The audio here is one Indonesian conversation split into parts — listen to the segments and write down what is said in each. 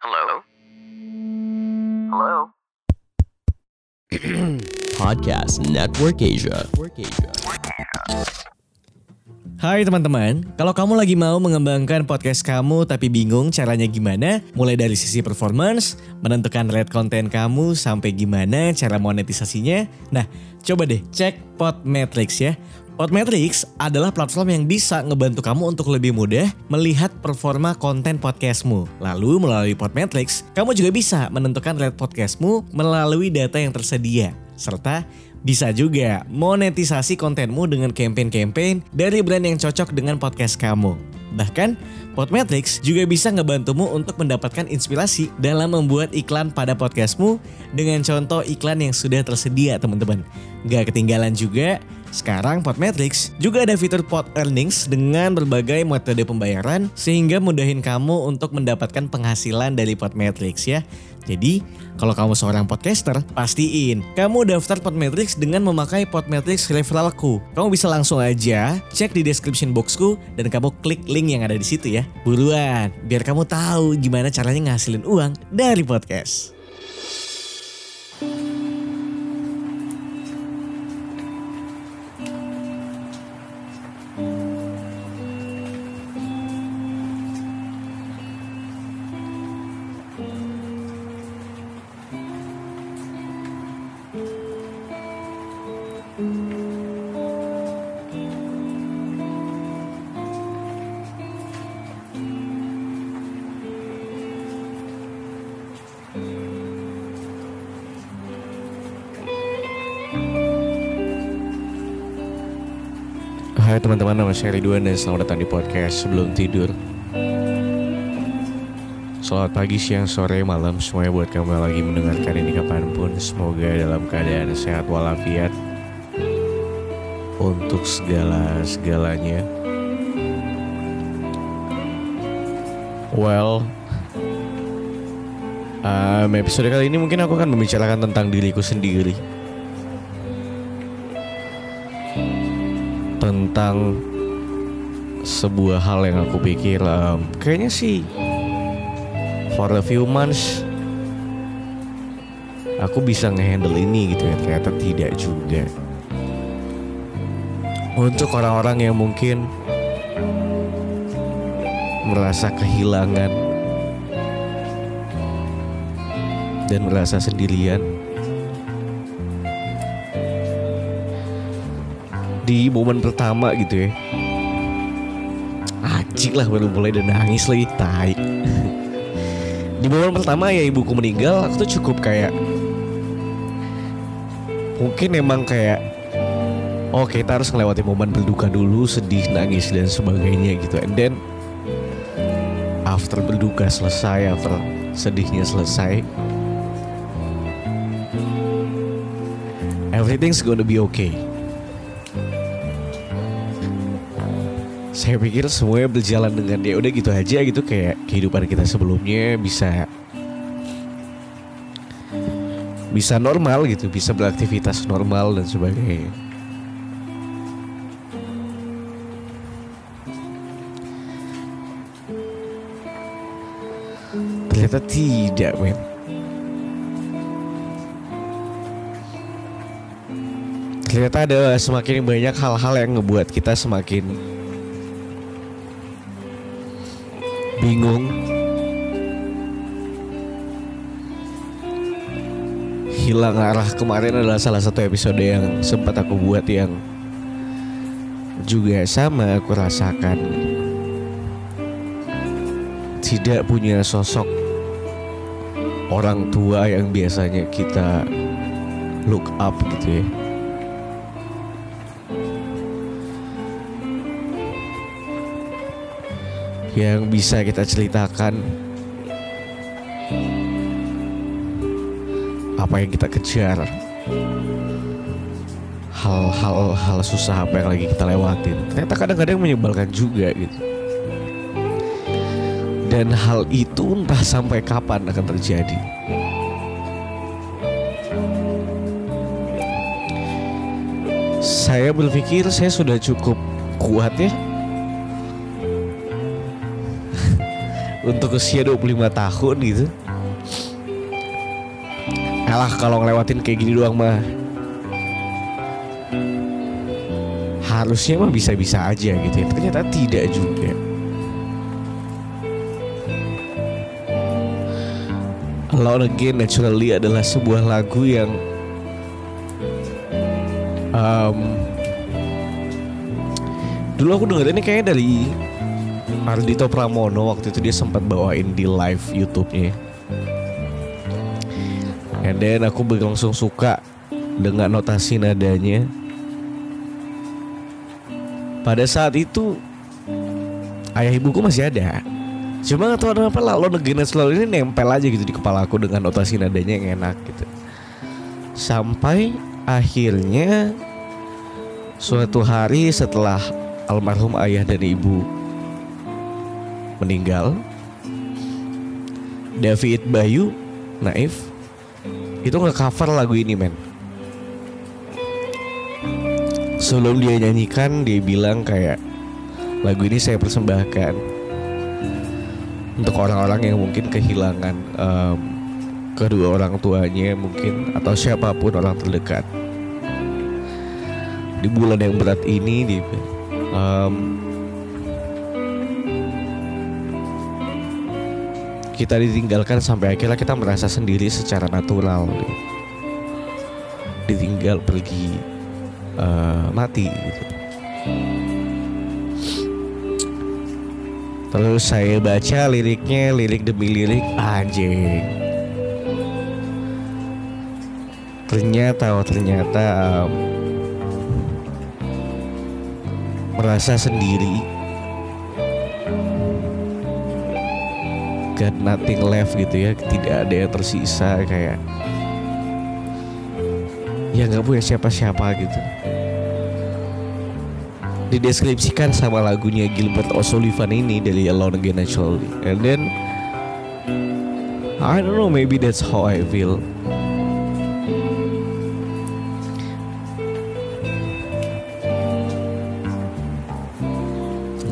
Hello? Hello? Podcast Network Asia. Hai teman-teman, kalau kamu lagi mau mengembangkan podcast kamu tapi bingung caranya gimana, mulai dari sisi performance, menentukan rate konten kamu sampai gimana cara monetisasinya, nah coba deh cek Podmetrics ya. Podmetrics adalah platform yang bisa ngebantu kamu untuk lebih mudah melihat performa konten podcastmu. Lalu melalui Podmetrics, kamu juga bisa menentukan rate podcastmu melalui data yang tersedia. Serta bisa juga monetisasi kontenmu dengan campaign-campaign dari brand yang cocok dengan podcast kamu. Bahkan, Podmetrics juga bisa ngebantumu untuk mendapatkan inspirasi dalam membuat iklan pada podcastmu dengan contoh iklan yang sudah tersedia teman-teman. Gak ketinggalan juga, sekarang Podmetrics juga ada fitur Pod Earnings dengan berbagai metode pembayaran sehingga mudahin kamu untuk mendapatkan penghasilan dari Podmetrics ya. Jadi, kalau kamu seorang podcaster, pastiin kamu daftar Podmetrics dengan memakai Podmetrics referralku. Kamu bisa langsung aja cek di description boxku dan kamu klik link yang ada di situ ya. Buruan, biar kamu tahu gimana caranya ngasilin uang dari podcast. Teman-teman, nama saya Ridwan dan selamat datang di podcast Sebelum Tidur. Selamat pagi, siang, sore, malam Semuanya buat kamu yang lagi mendengarkan ini kapan pun. Semoga dalam keadaan sehat walafiat. Untuk segala-segalanya. Well um, Episode kali ini mungkin aku akan membicarakan tentang diriku sendiri tentang sebuah hal yang aku pikir em, kayaknya sih for a few months aku bisa ngehandle ini gitu ya. Ternyata tidak juga. Untuk orang-orang yang mungkin merasa kehilangan dan merasa sendirian di momen pertama gitu ya. Acik lah baru mulai dan nangis lagi tai. Di momen pertama ya ibuku meninggal Aku tuh cukup kayak Mungkin emang kayak Oh kita harus melewati momen berduka dulu Sedih, nangis dan sebagainya gitu. And then After berduka selesai After sedihnya selesai Everything's gonna be okay saya pikir semuanya berjalan dengan ya udah gitu aja gitu kayak kehidupan kita sebelumnya bisa bisa normal gitu bisa beraktivitas normal dan sebagainya. Ternyata tidak men. Ternyata ada semakin banyak hal-hal yang ngebuat kita semakin bingung. Hilang arah kemarin adalah salah satu episode yang sempat aku buat yang juga sama aku rasakan. Tidak punya sosok orang tua yang biasanya kita look up gitu ya yang bisa kita ceritakan. Apa yang kita kejar. Hal-hal hal susah apa yang lagi kita lewatin. Ternyata kadang-kadang menyebalkan juga gitu. Dan hal itu entah sampai kapan akan terjadi. Saya berpikir saya sudah cukup kuat ya untuk usia 25 tahun gitu. Alah kalau ngelewatin kayak gini doang mah harusnya mah bisa-bisa aja gitu ya. Ternyata tidak juga. Alone Again Naturally adalah sebuah lagu yang um, dulu aku dengerinnya kayaknya dari Ardito Pramono waktu itu dia sempat bawain di live YouTube-nya. And then aku berlangsung suka dengan notasi nadanya. Pada saat itu ayah ibuku masih ada. Cuma gak tahu kenapa lalu negara selalu ini nempel aja gitu di kepala aku dengan notasi nadanya yang enak gitu. Sampai akhirnya suatu hari setelah almarhum ayah dan ibu meninggal, David Bayu Naif. Itu nge-cover lagu ini men. Sebelum dia nyanyikan dia bilang kayak lagu ini saya persembahkan untuk orang-orang yang mungkin kehilangan em, kedua orang tuanya mungkin atau siapa pun orang terdekat. Di bulan yang berat ini di em, kita ditinggalkan sampai akhirnya kita merasa sendiri secara natural ditinggal pergi eh, mati gitu. Terus saya baca liriknya, lirik demi lirik, anjing. Ternyata, oh ternyata em, merasa sendiri. Got nothing left gitu ya, tidak ada yang tersisa kayak ya nggak punya siapa-siapa gitu. Dideskripsikan sama lagunya Gilbert O'Sullivan ini dari Alone Again Naturally. And then I don't know maybe that's how I feel.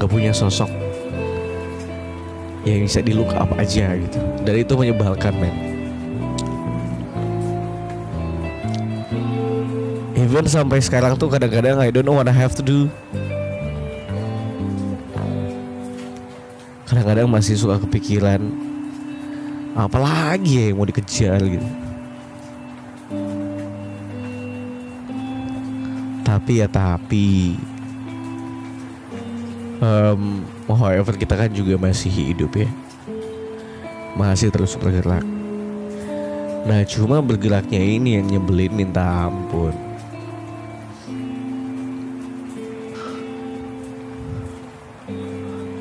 Nggak punya sosok yang bisa di look up aja gitu. Dan itu menyebalkan men. Even sampai sekarang tuh kadang-kadang I don't know what I have to do. Kadang-kadang masih suka kepikiran apalagi ya yang mau dikejar gitu. Tapi ya tapi Em, however kita kan juga masih hidup ya. Masih terus bergerak. Nah cuma bergeraknya ini yang nyebelin minta ampun.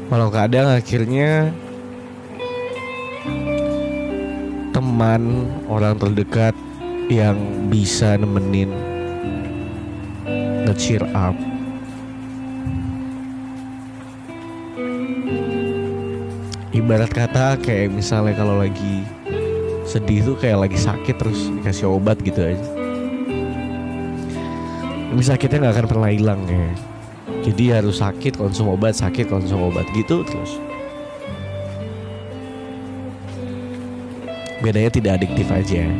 Walau kadang akhirnya teman orang terdekat yang bisa nemenin nge-cheer up ibarat kata kayak misalnya kalau lagi sedih tuh kayak lagi sakit terus dikasih obat gitu aja. Ini sakitnya nggak akan pernah hilang ya. Jadi harus sakit konsum obat sakit konsum obat gitu terus. Bedanya tidak adiktif aja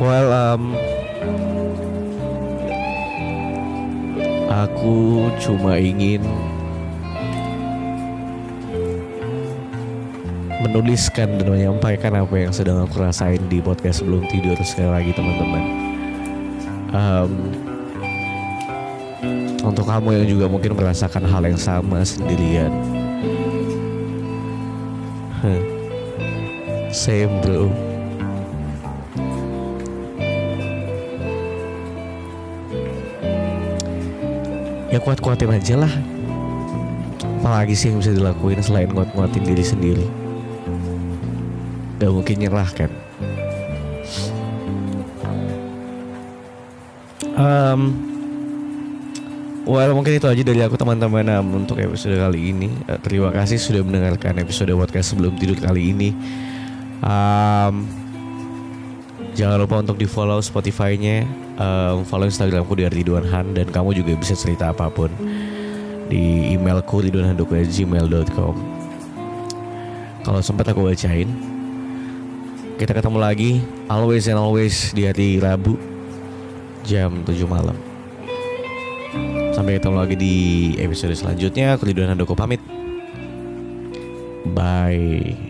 Well, um, aku cuma ingin menuliskan dan menyampaikan apa yang sedang aku rasain di podcast sebelum tidur sekali lagi teman-teman. Um, untuk kamu yang juga mungkin merasakan hal yang sama sendirian. Huh. Same bro. Ya kuat-kuatin aja lah apalagi sih yang bisa dilakuin selain nguat-nguatin diri sendiri gak mungkin nyerah kan Em, Well mungkin itu aja dari aku teman-teman um, untuk episode kali ini. Uh, terima kasih sudah mendengarkan episode podcast sebelum tidur kali ini. Um, jangan lupa untuk di follow Spotify-nya, um, follow Instagramku di Ridwan Han dan kamu juga bisa cerita apa pun di emailku ridwanhandoko@gmail.com. Kalau sempat aku bacain. Kita ketemu lagi always and always di hari Rabu jam 7 malam. Sampai ketemu lagi di episode selanjutnya. Aku Ridwan Handoko pamit. Bye.